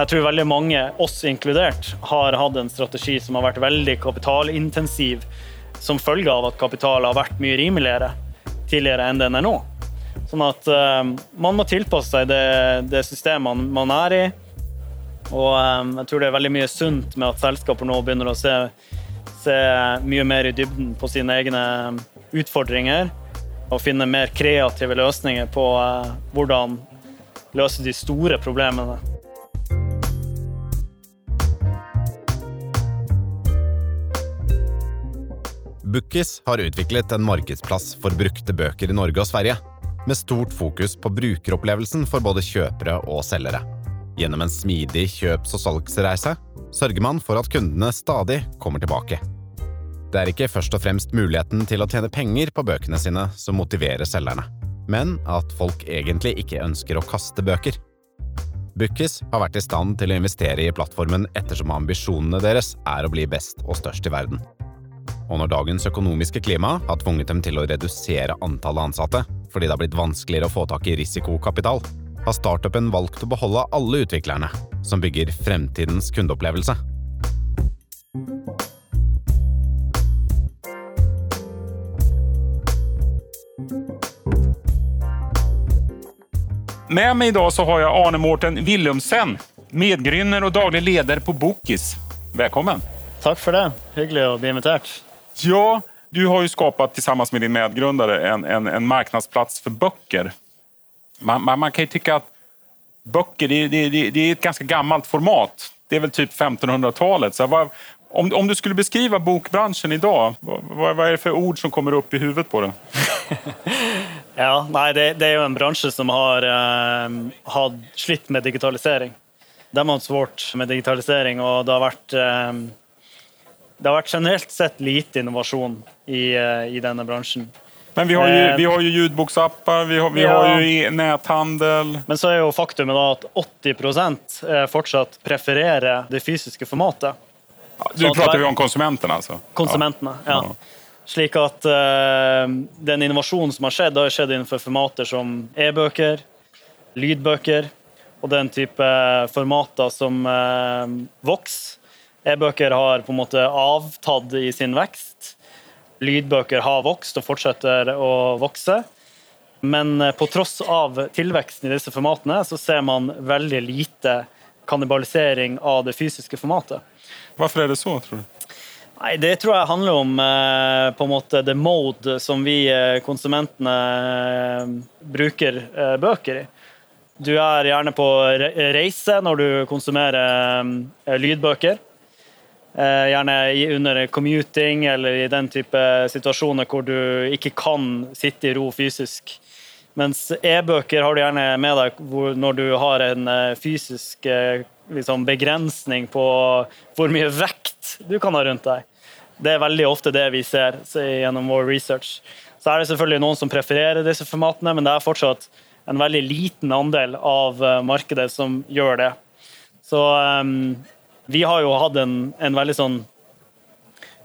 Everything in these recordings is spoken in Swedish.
Jeg tror veldig mange, oss inkludert, har hatt en strategi som har vært veldig kapitalintensiv som følge av at kapital har vært mye rimeligere tidligere enn den er nå. Sånn at uh, eh, man må tilpasse seg det, det systemet man er i. Og um, jeg tror det er veldig mye sunt med at selskaper nå begynner å se, se mye mer i dybden på sine egne eh, utfordringer. Og finne mer kreative løsninger på uh, hvordan løse de store problemene. Bookis har utviklet en markedsplass for brukte bøker i Norge og Sverige, med stort fokus på brukeropplevelsen for både kjøpere og selgere. Gjennom en smidig kjøps- og salgsreise sørger man for at kundene stadig kommer tilbake. Det er ikke først og fremst muligheten til å tjene penger på bøkene sine som motiverer selgerne, men at folk egentlig ikke ønsker å kaste bøker. Bookis har vært i stand til å investere i plattformen ettersom ambisjonene deres er å bli best og størst i verden. Og når dagens økonomiske klima har tvunget dem til å redusere antallet ansatte fordi det har blitt vanskeligere å få tak i risikokapital, har startupen valgt å beholde alle utviklerne som bygger fremtidens kundeopplevelse. Med mig idag så har jag Arne Mårten Willumsen, medgründer och daglig ledare på Bookis. Välkommen! Tack för det. Hyggligt att bli invitert. Ja, du har ju skapat tillsammans med din medgrundare en, en, en marknadsplats för böcker. Man, man, man, kan ju tycka att böcker det, det, det, det, är ett ganska gammalt format. Det är väl typ 1500-talet. Så vad, om, om du skulle beskriva bokbranschen idag, vad, vad är det för ord som kommer upp i huvudet på dig? ja, nej, det, det, är ju en bransch som har, eh, har slitt med digitalisering. De har hatt svårt med digitalisering, och det har varit eh, det har vært generelt sett lite innovasjon i, eh, i denne bransjen. Men vi har ju, eh, vi har ju ljudboksapper, vi har, vi ja. har ju näthandel. Men så är ju faktumet at 80% fortsatt prefererer det fysiske formatet. Ja, du prater vi om konsumenterna altså? Konsumentene, ja. ja. Slik at uh, den innovasjonen som har skjedd, har skjedd innenfor formater som e-bøker, lydbøker og den type formater som uh, Vox E-bøker har på en måte avtatt i sin vekst. Lydbøker har vokst og fortsetter å vokse. Men eh, på tross av tilveksten i disse formatene, så ser man veldig lite kannibalisering av det fysiske formatet. Hvorfor er det så, tror du? Nei, Det tror jeg handler om eh, på en måte the mode som vi eh, konsumentene bruker bøker i. Du er gjerne på reise når du konsumerer lydbøker. Eh, gjerne under commuting eller i den eh, type situasjoner hvor du ikke kan sitte i ro fysisk. Mens e-bøker har du gjerne med deg når du har en eh, fysisk liksom, begrensning på hvor mye vekt du kan ha rundt deg. Det er veldig ofte det vi ser gjennom vår research. Så er det selvfølgelig noen som prefererer disse formatene, men det er fortsatt en veldig liten andel av markedet som gjør det. Så um, vi har jo hatt en, en veldig sånn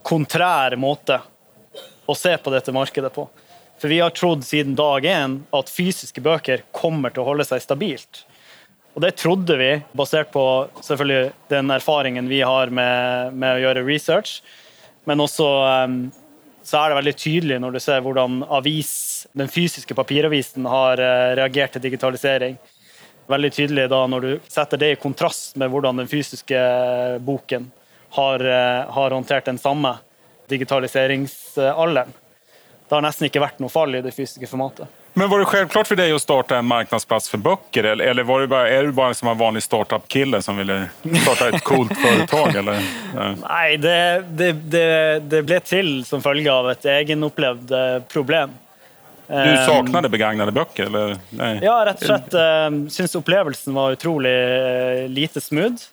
kontrær måte å se på dette markedet på. For vi har trodd siden dag én at fysiske bøker kommer til å holde seg stabilt. Og det trodde vi, basert på selvfølgelig den erfaringen vi har med, med å gjøre research. Men også um, ehm, så er det veldig tydelig når du ser hvordan avis, den fysiske papiravisen har eh, uh, reagert til digitalisering veldig tydelig da når du setter det i kontrast med hvordan den fysiske boken har, eh, har håndtert den samme digitaliseringsalderen. Det har nesten ikke vært noe fall i det fysiske formatet. Men Var det självklart for deg å starte en marknadsplats for böcker eller, eller var det bara, är du bare liksom en vanlig startup-kille som ville starte et coolt företag? Eller? Nei, det, det, det, det, ble til som følge av et egenopplevd eh, problem. Du ehm, saknade begagnade böcker? Eller? Nej. Ja, rett og slett. Um, syns opplevelsen var utrolig uh, lite smooth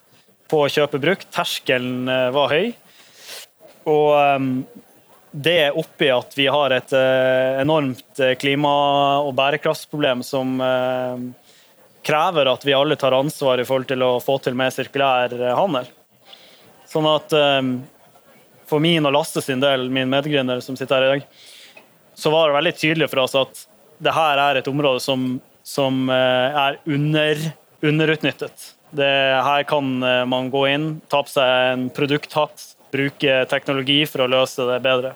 på å kjøpe brukt. Terskelen uh, var høy. Og um, det oppi at vi har et uh, enormt klima- og bærekraftsproblem som krever at vi alle tar ansvar i forhold til å få til mer sirkulær handel. Sånn at for min og Lasse sin del, min medgründer som sitter her i dag, så var det veldig tydelig for oss at det her er et område som, som eh, er under, underutnyttet. Det, her kan eh, man gå inn, ta på seg en produkthatt, bruke teknologi for å løse det bedre.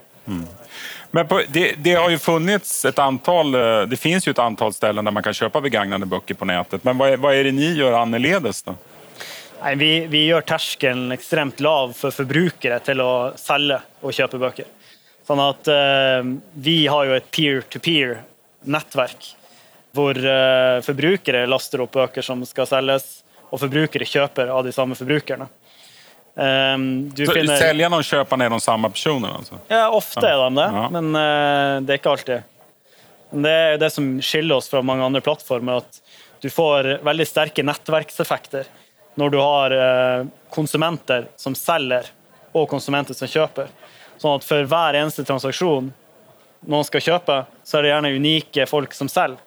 Men på, det, det har ju funnits ett antal, eh, det finns ju ett antal ställen där man kan köpa begagnade böcker på nätet. Men vad är, vad är det ni gör annorledes då? Nei, vi, vi gjør terskelen ekstremt lav for forbrukere til å selge og kjøpe bøker. Sånn at eh, vi har jo et peer-to-peer-nettverk hvor eh, forbrukere laster opp bøker som skal selges, og forbrukere kjøper av de samme forbrukerne. Eh, Så finner, Säljarna och köparna är de samma personer alltså? ja, ofte er de det, Ja. men eh, det er ikke alltid. Men det er det som skiller oss fra mange andre plattformer, at du får veldig sterke nettverkseffekter når du har eh, konsumenter som selger, og konsumenter som kjøper. Sånn at for hver eneste transaksjon noen skal kjøpe, så er det gjerne unike folk som selger.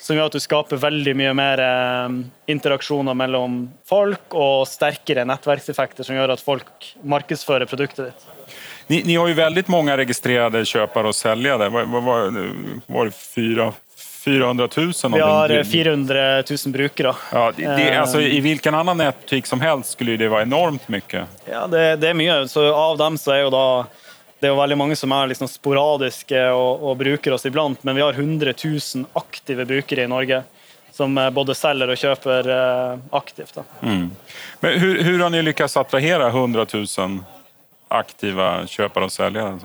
Som gjør at du skaper veldig mye mer interaktioner interaksjoner mellom folk, og sterkere nätverkseffekter som gjør at folk markedsfører produktet ditt. Ni, ni har ju väldigt många registrerade köpare och säljare. Var, var, var det fyra, 400 000? Vi har Det- eh, 400 000 brukere. Ja, det, det, Eh, alltså, I vilken annan nätbutik som helst skulle ju det vara enormt mycket. Ja, det, det er mye. Så av dem så jo da det jo veldig mange som er liksom sporadiske og, og bruker oss iblant, men vi har 100 000 aktive brukere i Norge som eh, både selger og kjøper eh, aktivt. Da. Men hur, hur har ni lyckats attrahera 100 000 aktiva köpare och säljare?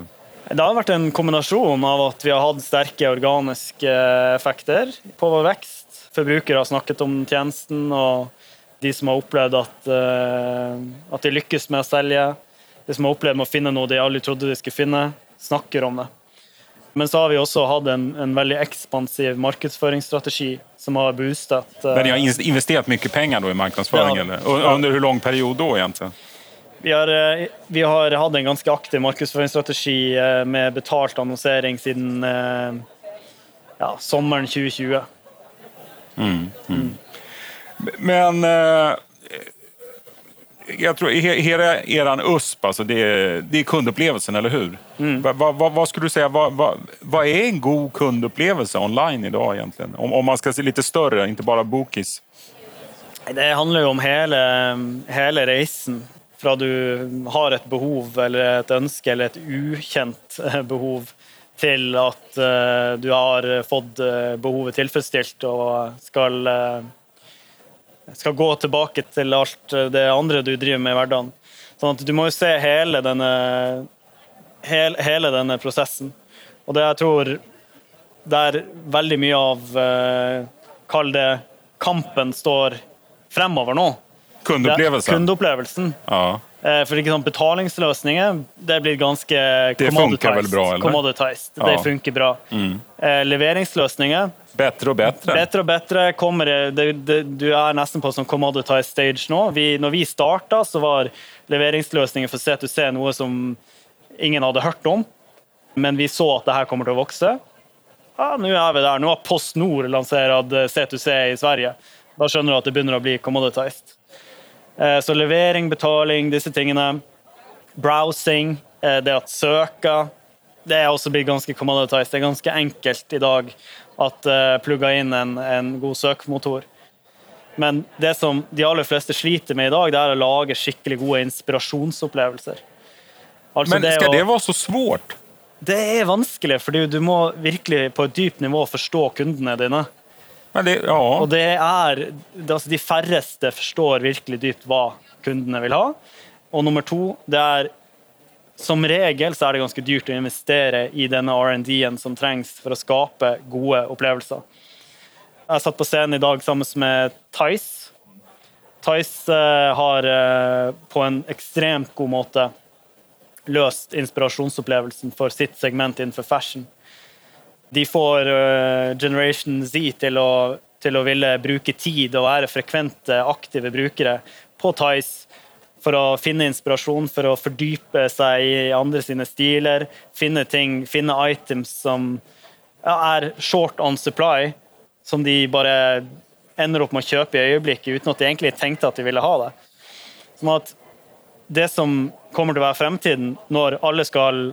Det har vært en kombinasjon av at vi har hatt sterke organiske eh, effekter på vår vekst. Forbrukere har snakket om tjenesten, og de som har opplevd at, eh, at de lykkes med å selge, de som har opplevd med å finne noe de aldri trodde de skulle finne, snakker om det. Men så har vi også hatt en, en veldig ekspansiv markedsføringsstrategi som har boostet eh, Där ni har in- investerat mycket pengar då i marknadsföring? Ja. Eller? Och Under hur lång period då egentligen? Vi har, eh, vi har hatt en ganske aktiv markedsføringsstrategi eh, med betalt annonsering siden eh, ja, sommeren 2020. Men eh, jag tror he- hela eran USP, alltså det, är, det är kundupplevelsen, eller hur? Va, va, va, vad skulle du säga, vad va, vad är en god kundupplevelse online idag egentligen? Om, om man ska se lite större, inte bara bookies. Det handler jo om hele, hele reisen. Fra du har et behov eller et ønske eller et ukjent eh, behov, til at eh, du har fått eh, behovet tilfredsstilt og skal, skal gå tilbake til alt det andre du driver med i hverdagen. Sånn at du må jo se hele denne, hele, hele denne prosessen. Og det jeg tror der veldig mye av Kall det kampen står fremover nå. Kundupplevelsen? Kundeopplevelsen. Ja. Eh, For sant, betalingsløsninger det blir ganske Det funkar väl bra, eller? commoditized. Ja. Det funker bra. Eh, Leveringsløsninger Bättre och bättre. Bedre og bedre kommer det, det, det, Du er nesten på sånn commoditized stage nå. Vi, når vi starta, så var leveringsløsninger for C2C noe som ingen hadde hørt om. Men vi så at det her kommer å vokse. Ja, nå er vi der. Nå har PostNord lansert C2C i Sverige. Da skjønner du at det å bli commoditized. Eh, Så levering, betaling, disse tingene. Browsing, eh, det at søke Det er også blitt ganske commoditized. Det er ganske enkelt i dag at uh, plugga inn en, en god søkemotor. Men det som de aller fleste sliter med i dag, det er å lage skikkelig gode inspirasjonsopplevelser. Altså Men ska å- det vara så svårt? det er vanskelig, fordi du må virkelig på et dypt nivå forstå kundene dine. Men det, ja. Och det är, alltså De färreste förstår virkelig dypt hva kundene vil ha. Och nummer två, det er som regel så er det ganske dyrt å investere i denne R&D-en som trengs för att skapa gode upplevelser. Jag satt på scenen i dag sammen med Tice. Tice eh, har eh, på en extremt god måte löst inspirasjonsopplevelsen för sitt segment innenfor fashion. De får eh, Generation Z til å, til å ville bruke tid og være frekvente, aktive brukere på Tice for å finne inspirasjon, for å fordype seg i andre sine stiler, finne ting, finne items som ja, er short on supply, som de bare ender opp med å kjøpe i øyeblikket uten at de egentlig tenkte at de ville ha det. Sånn at det som kommer til å være fremtiden, når alle skal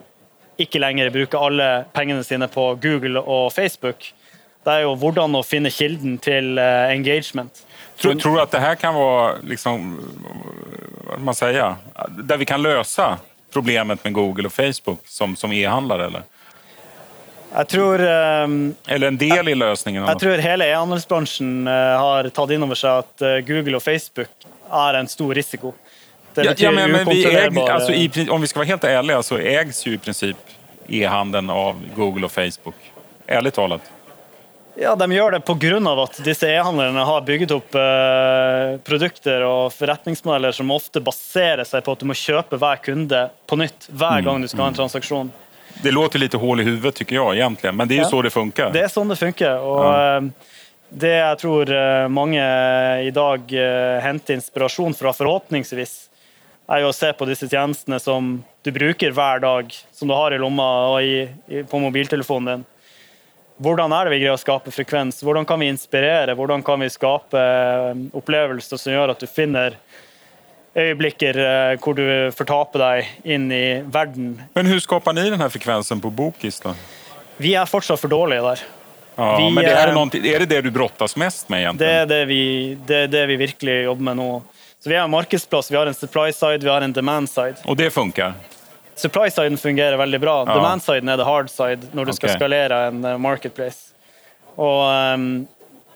ikke lenger bruke alle pengene sine på Google og Facebook, det er jo hvordan å finne kilden til eh, engagement. Tror, tror du att det här kan vara, liksom, vad man säga, där vi kan lösa problemet med Google och Facebook som, som e-handlare? Eller? Jeg tror, ehm, eller en del i lösningen? jeg tror hele e-handelsbransjen eh, har tatt inn over seg at eh, Google og Facebook er en stor risiko. Ja, ja, men, men vi äg, alltså, i, om vi ska vara helt ärliga så ägs ju i princip e-handeln av Google och Facebook. Ärligt talat. Ja, De gjør det pga. at disse e-handlerne har bygget opp eh, produkter og forretningsmodeller som ofte baserer seg på at du må kjøpe hver kunde på nytt hver gang du skal ha en transaksjon. Det låter lite hål i huvudet tycker jag egentligen, men det är ju Ja. så det funkar. Det er sånn det funker. Og eh, det jeg tror eh, mange i dag eh, henter inspirasjon fra, forhåpentligvis, er jo å se på disse tjenestene som du bruker hver dag, som du har i lomma og i, i, på mobiltelefonen din. Hvordan er det vi greier å skape frekvens? Hvordan kan vi inspirere? Hvordan kan vi skape eh, opplevelser som gjør at du finner øyeblikker eh, hvor du fortaper deg inn i verden? Men hur skapar ni den här frekvensen på Bokis då? Vi er fortsatt for dårlige der. Ja, Vi, men det är, eh, är det det du brottas mest med Det egentligen? er det vi, det er det vi virkelig jobber med nå. Så Vi har en markedsplass, vi har en supply side, vi har en demand side. Och det funkar? Supply-siden fungerer veldig bra. Ja. Demand-siden er det hard side når du skal Ok. skalere en eh, marketplace. Og ehm,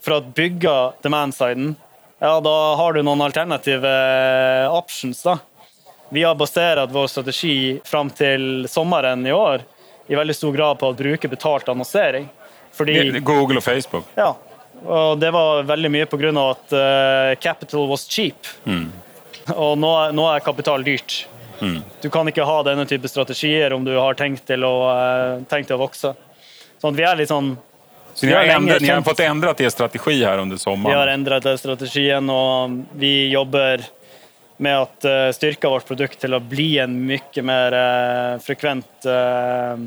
for å bygge demand-siden, ja, da har du noen alternative eh, options. da. Vi har basert vår strategi fram til sommeren i år i veldig stor grad på å bruke betalt annonsering. Fordi Google och Facebook? ja, og det var veldig mye av at eh, capital was cheap. Og nå, nå er kapital dyrt. Du kan ikke ha denne type strategier om du har tenkt til å, eh, tenkt til å vokse. Sånn vi er litt sånn Så ni har, ändrat, ni har fått ändrat er strategi här under Vi har sommaren? endret den strategien, og vi jobber med å uh, styrke vårt produkt til å bli en mye mer eh, frekvent eh,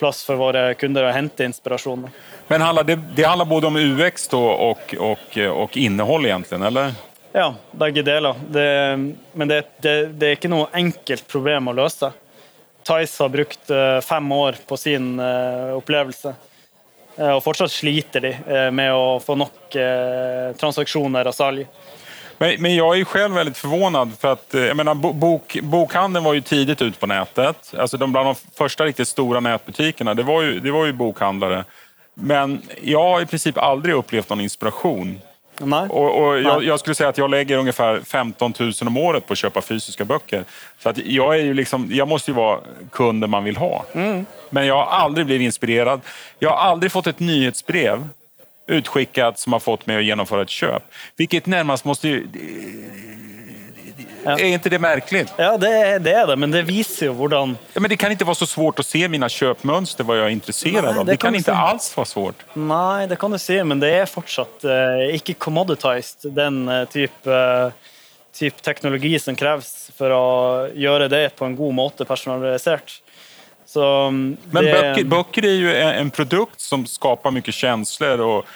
plass for våre kunder å hente inspirasjon. Men handlar det, det handlar både om UX då och, och, och innehåll egentligen, eller? Ja, begge deler. Det, men det, det, det er ikke noe enkelt problem å løse. Tice har brukt eh, fem år på sin eh, opplevelse, Eh, og fortsatt sliter de med å få nok eh, transaksjoner og salg. Men, men jag är själv väldigt förvånad för att eh, jag menar, bo- bok, bokhandeln var ju tidigt ut på nätet. Alltså de, bland de första riktigt stora nätbutikerna, det var, ju, det var ju bokhandlare. Men jag har i princip aldrig upplevt någon inspiration. Nei? Och, och jag, Nej. jag skulle säga att jag lägger ungefär 15 000 om året på att köpa fysiska böcker. Så att jag, är ju liksom, jag måste ju vara kunden man vill ha. Men jag har aldrig blivit inspirerad. Jag har aldrig fått ett nyhetsbrev utskickat som har fått mig att genomföra ett köp. Vilket närmast måste ju... Ja. Är inte det märkligt? Ja, det, er- det det, men det viser jo hvordan Ja, men det kan inte vara så svårt att se mina köpmönster, vad jag är intresserad Nej, av. det Det kan inte se. alls vara svårt. Nei, det kan du si, men det er fortsatt eh, ikke commoditized, den eh, type, eh, type teknologi som kreves for å gjøre det på en god måte personalisert. Så Men det, böcker, böcker är ju en, en produkt som skapar mycket känslor och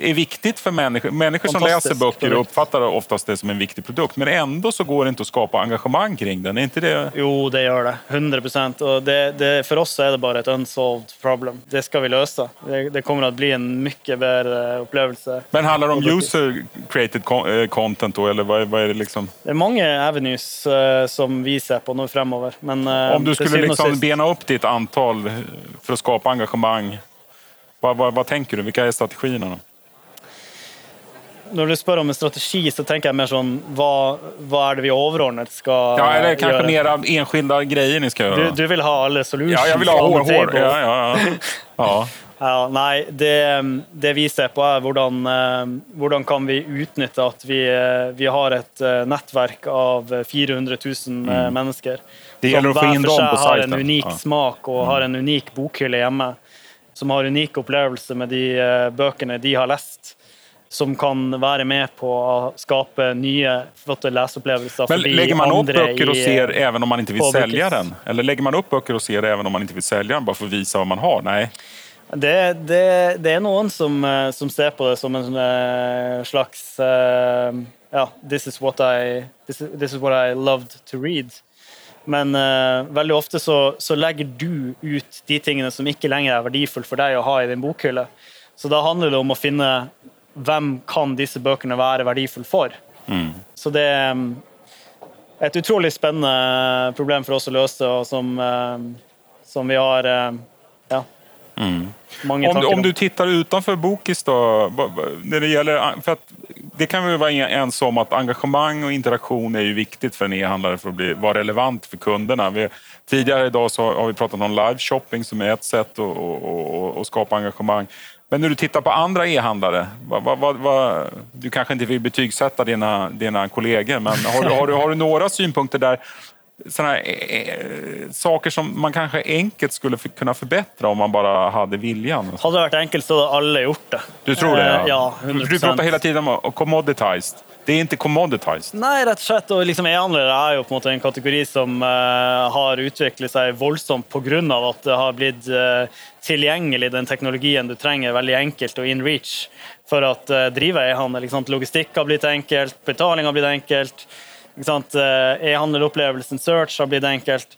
är viktigt för människor. Människor som läser böcker produkt. uppfattar oftast det som en viktig produkt. Men ändå så går det inte att skapa engagemang kring den. Är inte det... Jo, det gjør det. 100 Og det, det, For oss er det bare et unsolved problem. Det skal vi løse. Det, det kommer å bli en mye bedre opplevelse. Men handlar det om user created eh, content då, eller vad, är- vad är det liksom? Det er mange avenues eh, som vi ser på nå fremover. Men eh, Om du skulle liksom sist- bena upp ditt antal för att skapa engagemang. Vad, vad, vad tänker du? Vilka är strategierna? Då? Når du spør om en strategi, så tenker jeg mer sånn Hva, hva er det vi overordnet skal Ja, eller kanske gjøre? mera enskilda grejer ni ska göra? Du, du vil ha alle solutions ja, jag vill ha table. Ja, ja, ja. ja. Ja, nei, det, det vi ser på, er hvordan, eh, kan vi utnytte at vi, eh, vi har et eh, nettverk av 400 000 eh, mennesker. Mm. Det gäller som att få in dem på seg har en sajten. unik Ja. Mm. smak og har en unik bokhylle hjemme. Som har unik opplevelse med de eh, bøkene de har lest. Som kan være med på å skape nye, flotte leseopplevelser Men lägger man andre böcker och ser även om man inte vill sälja den? Eller lägger man upp böcker och ser även om man inte vill sälja den bara för att visa vad man har? Nej. Det, det, det er noen som, eh, som ser på det som en eh, slags Ja, this is what I, this is, this is what I loved to read. Men eh, veldig ofte så, så legger du ut de tingene som ikke lenger er verdifulle for deg å ha i din bokhylle. Så da handler det om å finne hvem kan disse bøkene være verdifulle for? Så det er um, et utrolig spennende problem for oss å løse, og som, um, som vi har um, ja, mange Om, tanker du- om. om du tittar utanför Bokis då, när det gäller... För att det kan vi vara ense om att engagemang och interaktion är ju viktigt för en e-handlare för att bli, vara relevant för kunderna. Vi, tidigare idag så har vi pratat om live shopping som är ett sätt att, skapa engagemang. Men när du tittar på andra e-handlare, vad, vad, vad, du kanske inte vill betygsätta dina, dina kollegor, men har du, har, du, har du några synpunkter där såna här, eh, saker som man kanske enkelt skulle f- kunna förbättra om man bara hade viljan? Hadde det vært enkelt, så hadde alle gjort det. Du tror det? Eh, Ja, För 100 Du pratar hela tiden om commoditized. Det är inte commoditized. Nei, rett og slett. Og liksom E-handlere er jo på en måte en kategori som eh, har utviklet seg voldsomt pga. at det har blitt eh, tilgjengelig den teknologien du trenger, veldig enkelt og in reach for å drive e-handel. ikke sant? Logistikk har blitt enkelt, betaling har blitt enkelt ikke sant? Eh, E-handelopplevelsen search har blitt enkelt.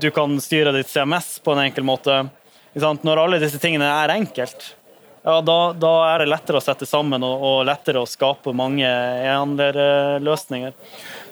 Du kan styre ditt CMS på en enkel måte. När alla Når alle disse tingene er enkelt, ja, da, da er det lettere å sette sammen og, og lettere å skape mange e-handlerløsninger.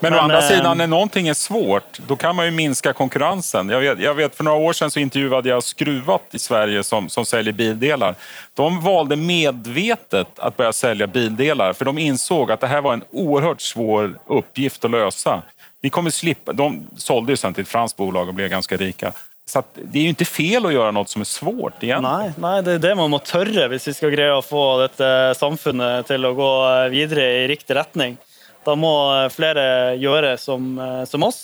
Men, å Men, andra eh, sidan, när någonting är svårt, då kan man ju minska konkurrensen. Jag vet, jag vet för några år sedan så intervjuade jag Skruvat i Sverige som, som säljer bildelar. De valde medvetet att börja sälja bildelar för de insåg att det här var en oerhört svår uppgift att lösa. Vi kommer slippa, de sålde ju sen till ett franskt bolag och blev ganska rika. Så att det är ju inte fel att göra något som är svårt egentligen. Nei, nei, det er det man må tørre hvis vi skal greie å få dette samfunnet til å gå videre i riktig retning. Da må flere gjøre som, eh, som oss.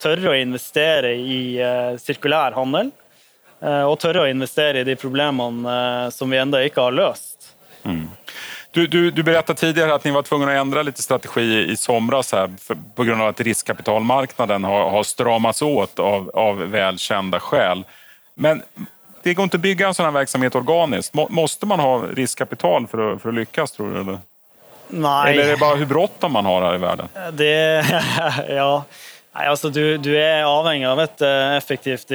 Tørre å investere i eh, sirkulær handel. eh, Og tørre å investere i de problemene eh, som vi ennå ikke har løst. Du, du, du berättade tidigare att ni var tvungna att ändra lite strategi i somras här, för, på grund av att riskkapitalmarknaden har, har stramats åt av, av välkända skäl. Men det går inte att bygga en sån här verksamhet organiskt. Må, måste man ha riskkapital för att, för att lyckas, tror du? Eller? Nei. eller är det bara hur bråttom man har här i världen? Det Ja. Nei, altså, du, du er avhengig av et eh, effektivt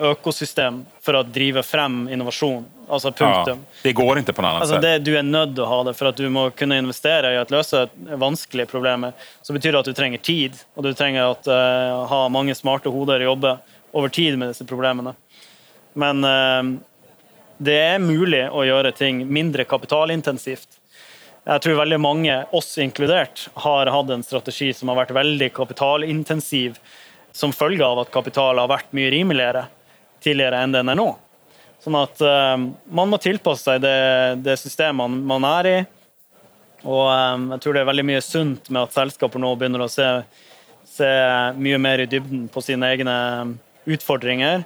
riskkapitaløkosystem for å drive frem innovasjon. Altså punktum. Ja, det går inte på något annat Altså sätt. det, du nødt til å ha det for at du må kunne investere i å løse vanskelige problemer. Så betyr det at du trenger tid, og du trenger at, eh, ha mange smarte hoder jobbe over tid med disse problemene. Men eh, det er mulig å gjøre ting mindre kapitalintensivt. Jeg tror veldig mange, oss inkludert, har hatt en strategi som har vært veldig kapitalintensiv som følge av at kapital har vært mye rimeligere tidligere enn den er nå. Sånn at man må tilpasse seg det, det systemet man, er i. Og eh, jeg tror det er veldig mye sunt med at selskaper nå begynner å se, se mye mer i dybden på sine egne utfordringer.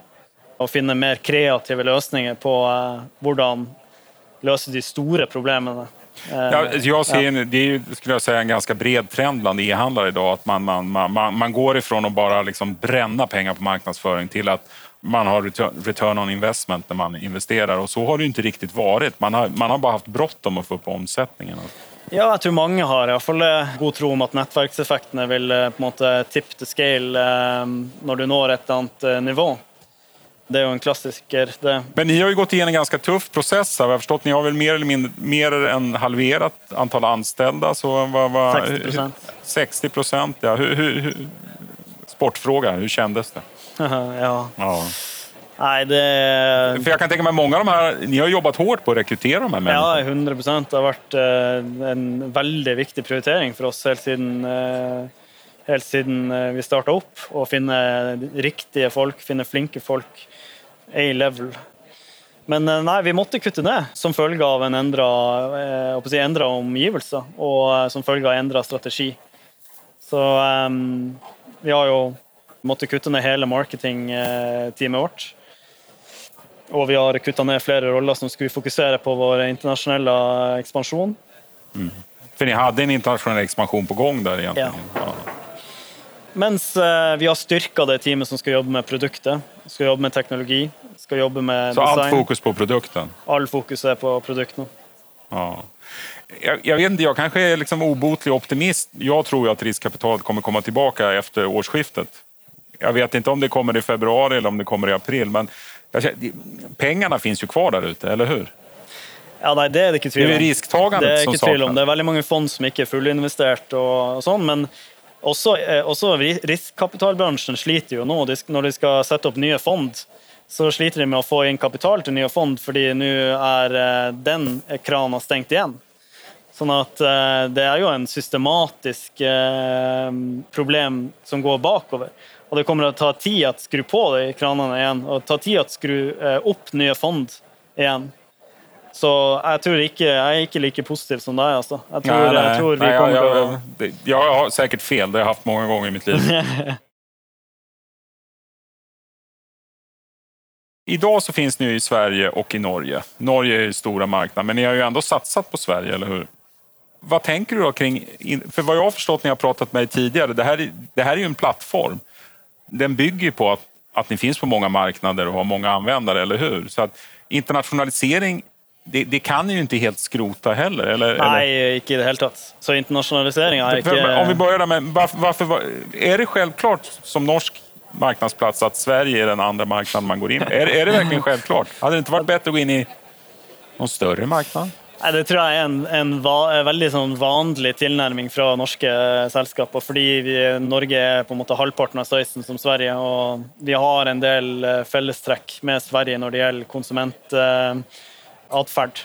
Og finne mer kreative løsninger på eh, hvordan løse de store problemene. Eh, Ja, jag ser, en- Det är skulle jag säga, en ganska bred trend bland e-handlare idag. Att man, man, man, man, man går ifrån att bara liksom bränna pengar på marknadsföring till att man har return, on investment när man investerar. Och så har det ju inte riktigt varit. Man har, man har bara haft bråttom att få upp omsättningen. Ja, jeg tror mange har i hvert fall eh, god tro om at nettverkseffektene vil eh, på en måte tip the scale eh, når du når et annet eh, nivå. Det er jo en klassiker, det. Men ni har ju gått igenom en ganska tuff process. Här. Jag har förstått ni har väl mer eller mindre mer än halverat antal anställda. Så vad, vad, 60%. 60 procent. Ja. Hur, hur, hur, sportfråga, hur kändes det? ja. Ja. Nei, det För jag kan tänka mig många av de här, ni har jobbat hårt på att rekrytera de här människorna. Ja, 100 Det har vært eh, en veldig viktig prioritering for oss helt siden, eh, helt siden eh, vi starta opp. Å finne riktige folk, finne flinke folk. A-level. Men eh, nei, vi måtte kutte ned som følge av en endra, eh, endra omgivelser og eh, som følge av endra strategi. Så eh, vi har jo måttet kutte ned hele marketingteamet vårt. Og vi har kutta ned flere roller som skulle fokusere på vår internasjonelle ekspansjon. För ni hade en internationell expansion på gång där egentligen. Ja. Mens eh, vi har styrka det teamet som skal jobbe med produktet, skal jobbe med teknologi, skal jobbe med Så allt design. fokus på produkten. All fokus er på produktene. Ja. Jag, jag vet inte, jag kanske är liksom obotlig optimist. Jag tror ju att riskkapitalet kommer komma tillbaka efter årsskiftet. Jag vet inte om det kommer i februari eller om det kommer i april, men känner, det- pengarna finns ju kvar där ute, eller hur? Ja, nei, Det er det ikke Det är tvil ju om. risktagandet Det er som ikke tvil om. Det er veldig mange fond som ikke er fullinvestert, og, og sånn, men også, eh, også ri- riskkapitalbransjen sliter jo nå. De, sk- når de skal sette opp nye fond, så sliter de med å få inn kapital til nye fond, fordi nå er eh, den krana stengt igjen. Sånn at eh, det er jo en systematisk problem som går bakover. Og det kommer å ta tid å skru på de kranene igjen, og ta tid å skru eh, opp nye fond igjen. Så jeg tror ikke, jeg er ikke like positiv som deg. Altså. Jeg, tror, Nej, nej, jeg tror vi nej, jag, kommer å jag, det- jag har säkert fel, det har jag haft många gånger i mitt liv. Idag så finns ni i Sverige och i Norge. Norge är ju stora marknaden, men ni har ju ändå satsat på Sverige, eller hur? Vad tänker du då kring... in- För vad jag har förstått när jag har pratat med dig tidigare, det här, är- det här är ju en plattform. Den bygger ju på att, att ni finns på många marknader och har många användare, eller hur? Så att internationalisering, det, det kan ju inte helt skrota heller, eller? eller? Nei, ikke i det hele tatt. Så internasjonalisering er ikke Om vi börjar där med, varför, varför, var- är det självklart som norsk marknadsplats att Sverige är den andra marknaden man går in i? Är, är det verkligen självklart? Hade det inte varit bättre att gå in i någon större marknad? Det tror jeg er en, en en veldig sånn vanlig tilnærming fra norske selskaper. Fordi vi, Norge er på en måte halvparten av støysen som Sverige, og vi har en del eh, fellestrekk med Sverige når det gjelder konsumentatferd.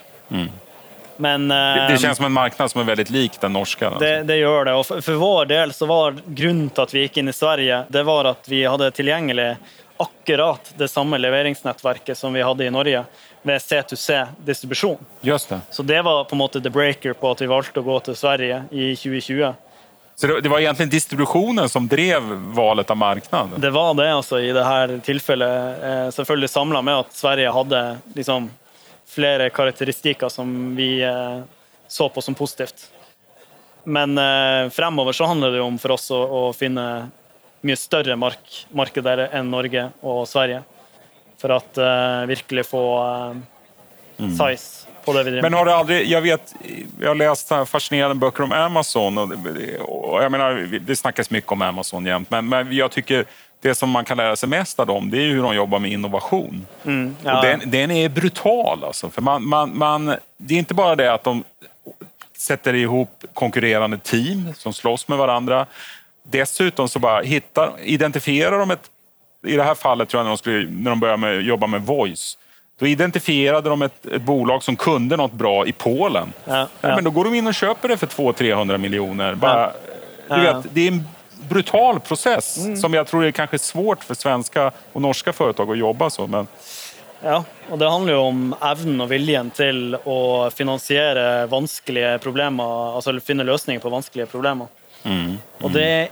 Men Det, eh, det känns som en marknad som är väldigt lik den norska. alltså. det, det gjør det. Og for, for vår del så var grunnen til at vi gikk inn i Sverige, det var at vi hadde tilgjengelig akkurat det samme leveringsnettverket som vi hadde i Norge, ved C2C-distribusjon. Just det. Så det var på en måte the breaker på at vi valgte å gå til Sverige i 2020. Så det, var egentligen distributionen som drev valet av marknad? Det var det altså i det her tilfellet. Eh, samla med at Sverige hadde liksom flere karakteristikker som vi eh, så på som positivt. Men eh, fremover så handler det om for oss å, å finne mye større mark markeder enn Norge og Sverige. For at eh, virkelig få eh, size på det vi driver med. Men har det aldrig, jag vet, jag har läst fascinerande böcker om Amazon och, och jag menar, det snackas mycket om Amazon jämt, men, men jag tycker det som man kan lära sig mest av dem, det är hur de jobbar med innovation. ja. Och den, den är brutal alltså. För man, man, man, det är inte bara det att de sätter ihop konkurrerande team som slåss med varandra. Dessutom så bara hittar, identifierar de ett, i det här fallet tror jag när de, skulle, när de började med, jobba med voice, då identifierade de ett, ett bolag som kunde något bra i Polen. Ja, Ja, ja. men då går de in och köper det för 200-300 miljoner. Bara, Du. Mm. vet, det är en brutal process som jag tror är kanske svårt för svenska och norska företag att jobba så. Men, Ja, og det handler jo om evnen og viljen til å finansiere vanskelige problemer, altså finne løsninger på vanskelige problemer. Og det er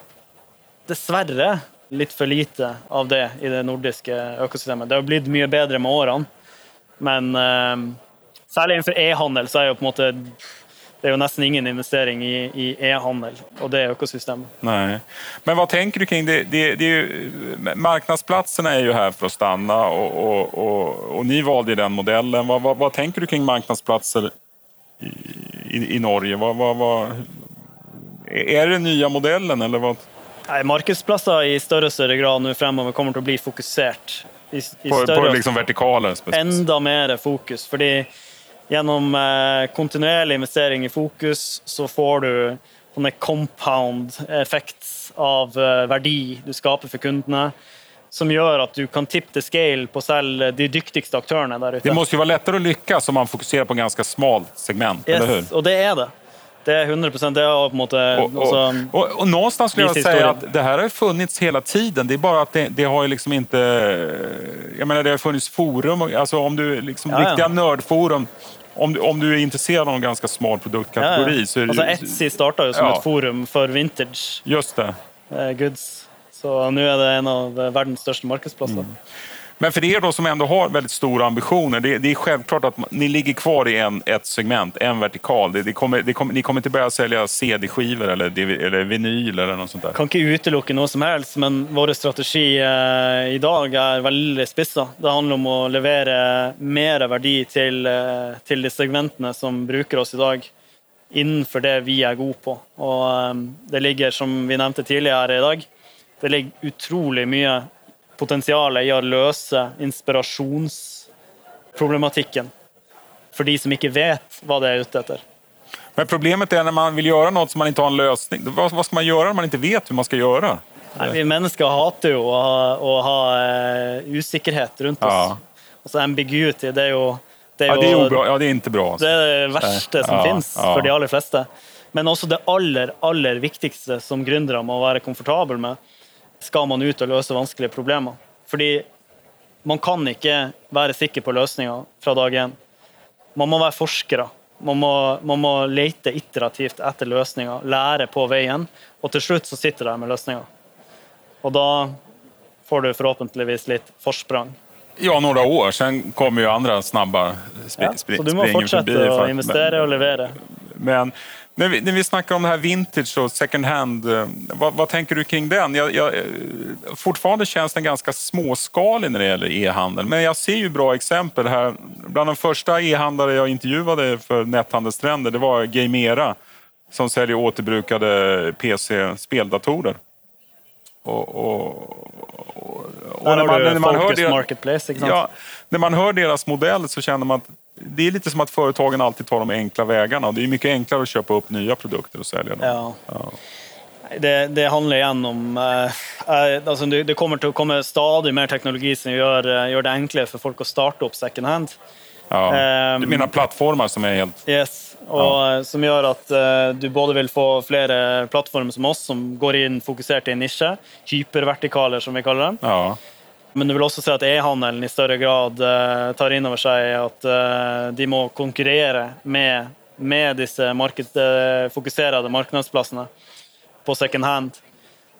dessverre litt for lite av det i det nordiske økosystemet. Det har blitt mye bedre med årene, men eh, særlig innenfor e-handel så er jo på måte det er jo nesten ingen investering i, e-handel og det økosystemet. Nej. Men vad tänker du kring det? det, det är ju, marknadsplatserna är ju här för att stanna och, och, och, och ni valde ju den modellen. Vad, vad, vad tänker du kring marknadsplatser i, i, i Norge? Vad, vad, vad, är det nya modellen eller vad? Nei, Markedsplasser i større og større grad nå fremover kommer å bli fokusert. I, i På, på liksom vertikaler? enda mer fokus. Fordi gjennom eh, kontinuerlig investering i fokus, så får du sånne compound effects av eh, verdi du skaper for kundene, som gjør at du kan tippe the scale på selv de dyktigste aktørene der ute. Det måste ju vara lättare att lyckas om man fokuserar på ganska smalt segment, eller hur? yes, og det er det. Det er 100 det har på en måte Och, och, altså, och, och någonstans skulle jag säga att det här har ju funnits hela tiden. Det är bara att det, det har ju liksom inte... Jag menar, det har funnits forum. Alltså om du liksom Ja, ja. riktiga nördforum. Om du, om du är intresserad av en ganska smal produktkategori så är det Altså ju- Etsy starta jo som Ja. et forum for vintage Just det. eh, goods. Så nå er det en av eh, verdens største markedsplasser. Men för er då som ändå har väldigt stora ambitioner, det, det är självklart att man- ni ligger kvar i en, ett segment, en vertikal. Det, det kommer, det kommer, ni kommer inte börja sälja CD-skivor eller, eller vinyl eller något sånt där. kan inte utelukke något som helst, men vår strategi eh, idag är väldigt spissad. Det handlar om att leverera mer värde till, eh, till de segmenten som brukar oss idag, inför innenfor det vi är gode på. Och eh, det ligger, som vi nämnde tidigare i dag, det ligger utrolig mye potensial i å løse inspirasjonsproblematikken för de som inte vet vad det är ute efter. Men problemet är när man vill göra något som man inte har en lösning. Vad, vad ska man göra när man inte vet hur man ska göra? Nej, vi människor hatar ju att ha, att ha uh, osäkerhet runt oss. Ja. Alltså ambiguity, det är ju... Det är, Ja, det är, obra, ja, det är inte bra. det är det värsta som Ja, finns för de allra flesta. Men också det aller, aller viktigaste som gründere må vara komfortabel med, ska man ut och lösa vanskliga problem. För man kan inte vara säker på lösningar från dag en. Man må vara forskare. Man må, man må leta iterativt efter lösningar, lära på vägen och till slut så sitter du där med lösningar. Och då får du förhoppningsvis lite försprång. Ja, några år. Sen kommer ju andra snabba sp Ja, så du må springer fortsätta att- investera och leverera. Men när vi, när vi snackar om det här vintage och second hand, eh, vad, vad tänker du kring den? Jag, jag, eh, fortfarande känns den ganska småskalig när det gäller e-handel, men jag ser ju bra exempel här. Bland de första e-handlare jag intervjuade för Netthandelstrender, det var Gamera som säljer återbrukade PC-speldatorer. Och, och, och, och Där har du hör Focus deras- Marketplace? Ja, när man hör deras modell så känner man att det är lite som att företagen alltid tar de enkla vägarna. Det är mycket enklare att köpa upp nya produkter och sälja dem. Ja. Det, det handlar igen om eh, eh, alltså det, det kommer att komma stadigt mer teknologi som gör, eh, gör det enklare för folk att starta upp second hand. Ja. Ehm. Du menar plattformar som är helt... Yes. Och eh, Som gör att eh, du både vill få flera plattformar som oss som går in fokuserat i en nisch, hypervertikaler som vi kallar dem. Ja. Men du vill också se att e-handeln i större grad eh, tar in över sig att eh, de må konkurrera med, med disse marked, eh, fokuserade marknadsplatserna på second hand.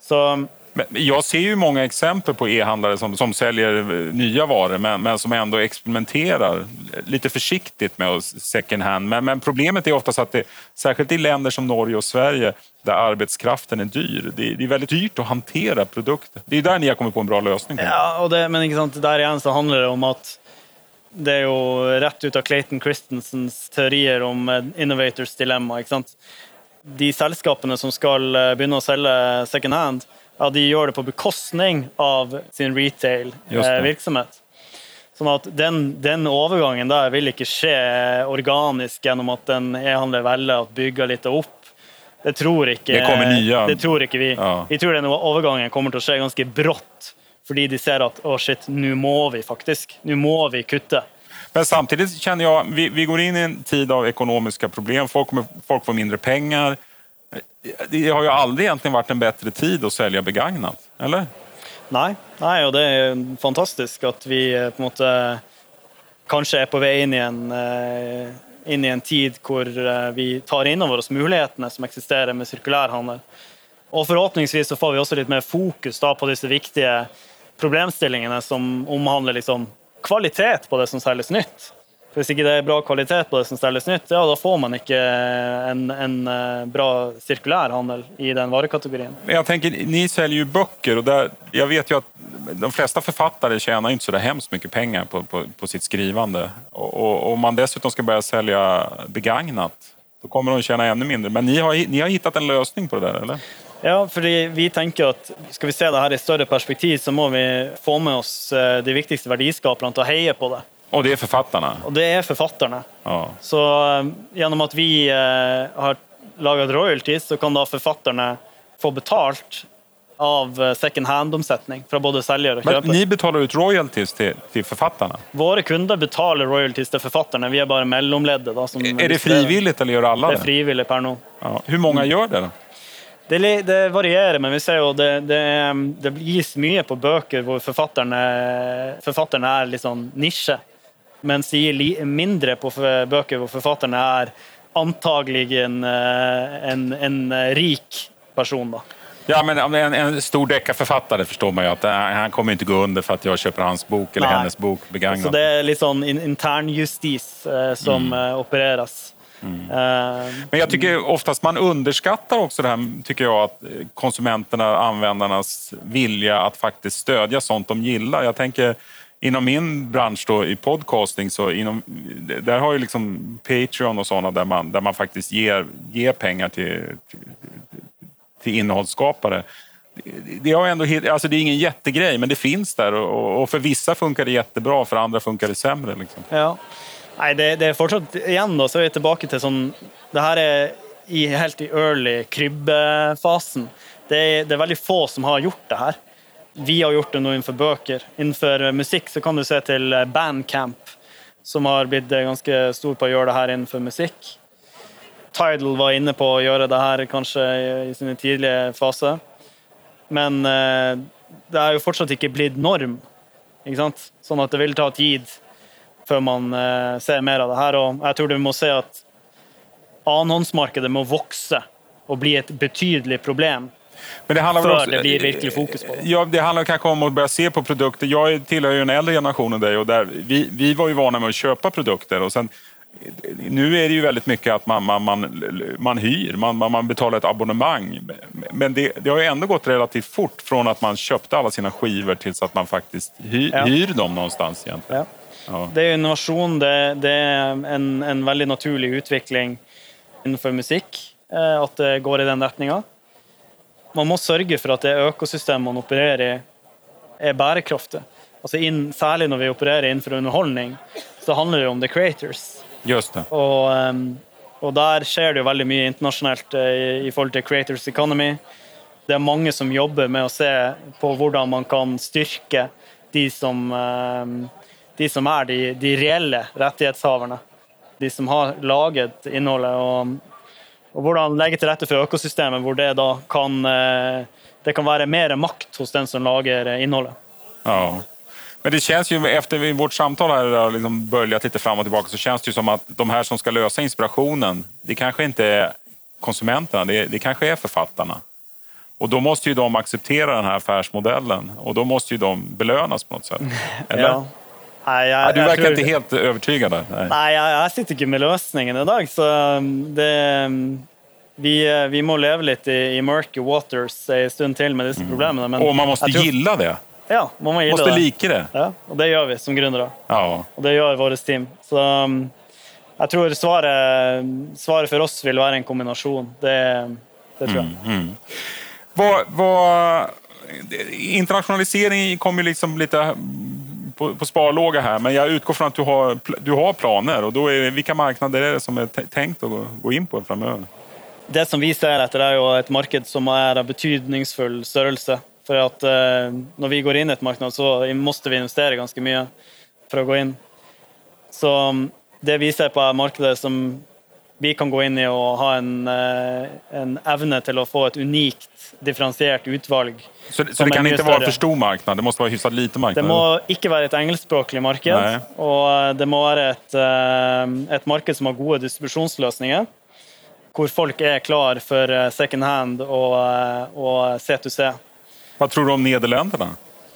Så jag ser ju många exempel på e-handlare som, som säljer eh, nya varor men, men som ändå experimenterar lite försiktigt med second hand. Men, men problemet är oftast att det, särskilt i länder som Norge och Sverige där arbetskraften är dyr, det, är- det är väldigt dyrt att hantera produkter. Det är där ni har kommit på en bra lösning. Ja, och det, men liksom, där igen så handlar det om att det är ju rätt ut av Clayton Christensens teorier om eh, innovators dilemma. ikke sant? De selskapene som ska eh, börja sälja second hand, ja, de gjør det på bekostning av sin Just det. retail-virksomhet. Sånn at den, den overgangen der vil ikke skje organisk gjennom at en e-handler velger å bygge litt opp. Det tror ikke, Det kommer nya. det tror ikke vi. Ja. Vi tror den overgangen kommer til å skje ganske brått. Fordi de ser at å shit, nå må vi faktisk. Nå må vi kutte. Men samtidigt känner jag, vi, vi går in i en tid av ekonomiska problem. Folk, kommer, folk får mindre pengar. Det har ju aldrig egentligen varit en bättre tid att sälja begagnat, eller? Nej, nej och det är fantastiskt att vi eh, på måte kanske är på väg in i en, eh, in i en tid där eh, vi tar in over oss möjligheterna som existerar med sirkulærhandel. Och förhoppningsvis så får vi också lite mer fokus da på dessa viktiga problemställningarna som omhandlar liksom kvalitet på det som säljs nytt. Hvis ikke det er bra kvalitet på det som selges nytt, ja, da får man ikke en, en eh, bra sirkulær handel i den varekategorien. Men Jag tänker, ni säljer ju böcker och där, jag vet ju att de flesta författare tjänar inte så där hemskt mycket pengar på, på, på sitt skrivande. Och, om man dessutom ska börja sälja begagnat, då kommer de tjäna ännu mindre. Men ni har, ni har hittat en lösning på det där, eller? Ja, fordi vi tenker at skal vi se det her i større perspektiv, så må vi få med oss eh, de viktigste verdiskaperne til å heie på det. Och det är författarna? Og det er forfatterne. Ja. Så eh, gjennom at vi eh, har laget royalties, så kan da forfatterne få betalt av eh, second hand-omsetning fra både selger og Men kjøper. ni betalar ut royalties till, till författarna? Våre kunder betaler royalties til forfatterne. Vi bare mellomleddet. Da, som Är det frivilligt eller gör alla Det det? er frivillig per nå. Ja. Hur många gör det? Då? Det, det varierer, men vi ser jo det, det, det gis mye på bøker hvor forfatterne, forfatterne er litt sånn gir li, mindre på bøker hvor forfatterne er antagelig en, eh, en, en rik person. Da. Ja, men är en, en stor deckarförfattare förstår man ju att äh, han kommer inte gå under för att jag köper hans bok eller Nej. hennes bok begagnat. Så det er litt sånn in, internjustis eh, som eh, opereras. Eh, Men jag tycker oftast man underskattar också det här, tycker jag, att eh, konsumenterna, användarnas vilja att faktiskt stödja sånt de gillar. Jag tänker inom min bransch då, i podcasting, så inom, där har ju liksom Patreon och sådana där man, där man faktiskt ger, ger pengar till, till, till innehållsskapare. Det- har ändå, alltså det är ingen jättegrej, men det finns där och, och för vissa funkar det jättebra, för andra funkar det sämre. Liksom. Ja. Nej, det, det är fortsatt igen då, så är vi tillbaka till sån, Det här är i, helt i early krybbfasen. Det är det är väldigt få som har gjort det här. Vi har gjort det nå innenfor bøker. Innenfor eh, musikk så kan du se til eh, Bandcamp, som har blitt eh, ganske stor på å gjøre det her innenfor musikk. Tidal var inne på å gjøre det her kanskje i sine tidlige faser. Men eh, det er jo fortsatt ikke blitt norm. Ikke sant? Sånn at det vil ta tid før man eh, ser mer av det her. Og jeg tror du må se at annenhåndsmarkedet må vokse och bli ett betydligt problem. Men det handlar för också, det blir virkelig fokus på. Ja, det handlar kanske om att börja se på produkter. Jag tillhör ju en äldre generation än dig och där, vi, vi var ju vana med att köpa produkter och sen nu är det ju väldigt mycket att man, man, man, man hyr, man, man betalar ett abonnemang. Men det, det, har ju ändå gått relativt fort från att man köpte alla sina skivor tills att man faktiskt hyr, ja. hyr dem någonstans egentligen. Ja. Ja. Det är innovation, det, det är en, en väldigt naturlig utveckling innenfor musikk, eh, at det går i den retninga. Man må sørge for at det økosystemet man opererer i, er bærekraftig. Altså inn, særlig når vi opererer innenfor underholdning, så handler det om the creators. Just det. Og, ehm, og der skjer det jo veldig mye internasjonalt eh, i, i forhold til creators economy. Det er mange som jobber med å se på hvordan man kan styrke de som, ehm, de som er de, de reelle rettighetshaverne de som har laget innholdet, og, og hvordan legge til rette for økosystemet hvor det da kan eh, det kan være mer makt hos den som lager innehållet. Ja. Men det känns ju, efter vårt samtal här har liksom böljat lite fram och tillbaka, så känns det ju som att de här som ska lösa inspirationen, det kanske inte är konsumenterna, det, det kanske är författarna. Och då måste ju de acceptera den här affärsmodellen och då måste ju de belönas på något sätt. Eller? ja. Nei, jeg, du verkar tror... inte helt övertygad. Nei, Nei jeg, jeg, sitter ikke med løsningen i dag. Så um, det um, vi, uh, vi må leve litt i, i murky waters en stund til med disse mm. problemene. Men, og man måste tror... gilla det. Ja, man må gilla måste det. like det. Ja, og det gjør vi som gründere. Ja. Og det gjør vårt team. Så um, jeg tror svaret, svaret, for oss vil være en kombinasjon. Det, det tror jeg. Mm, mm. Vad, vad, internationalisering kommer liksom lite på, på sparlåga här, men jag utgår från att du har, du har planer. Och då är, vilka marknader är det som är tänkt att gå in på framöver? Det som vi ser etter, er jo et marked som är av betydningsfull størrelse. För att eh, när vi går in i ett marknad så måste vi investera ganska mycket för att gå in. Så mm, det vi ser på, er markedet som vi kan gå inn i og ha en, eh, en evne til å få et unikt differensiert utvalg. Så, så det kan ikke være for stor marknad? Det må være hyfsat lite marknad? Det må ikke være et engelskspråklig marked. Nei. Og eh, det må være et, eh, et, marked som har gode distribusjonsløsninger. Hvor folk er klar for second hand og, og C2C. Hva tror du om Nederlenderne?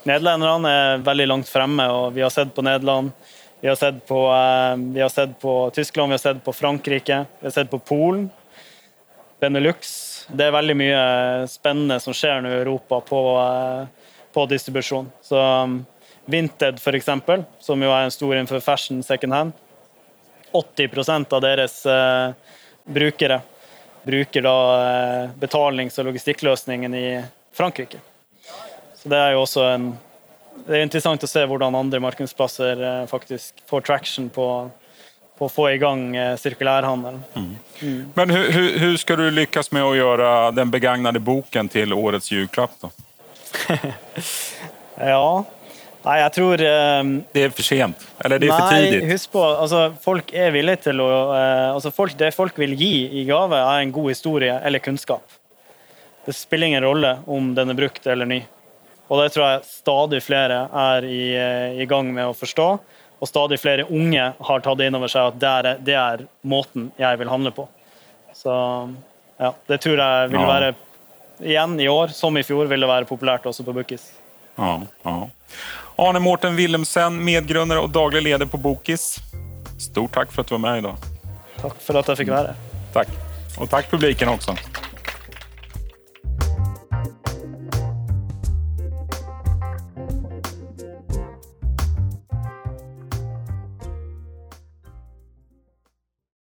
Nederlenderne er veldig langt fremme, og vi har sett på Nederland. Vi har sett på, eh, vi har sett på Tyskland, vi har sett på Frankrike, vi har sett på Polen. Benelux det är väldigt mye eh, spännande som sker nu i Europa på, eh, på distribusjon. Så um, Vinted, för exempel, som jo er en stor innenfor fashion second hand. 80 procent av deras eh, brukare bruker da eh, betalnings- og logistikkløsningen i Frankrike. Så det är ju också en det er interessant å se hvordan andre markedsplasser uh, faktisk får traction på på att få igång eh, cirkulärhandeln. Mm. Mm. Men hur, hur, hur, ska du lyckas med att göra den begagnade boken till årets julklapp? Då? ja, Nej, jag tror... Um... Det är för sent? Eller det är nej, för tidigt? husk på, alltså, folk är villiga till att... Uh, alltså, folk, det folk vill ge i gave är en god historia eller kunskap. Det spelar ingen roll om den är brukt eller ny. Och det tror jag stadigt fler är i, uh, i gang med att förstå. Og stadig flere unge har tatt inn over seg at det er, det er måten jeg vil handle på. Så ja, det tror jeg vil være igjen i år, som i fjor, vil det være populært også på Bookis. Ja, ja. Arne Mårten Wilhelmsen, medgrundare och daglig ledare på Bokis. Stort tack för att du var med idag. Tack för att jag fick vara här. Tack. Och tack publiken också.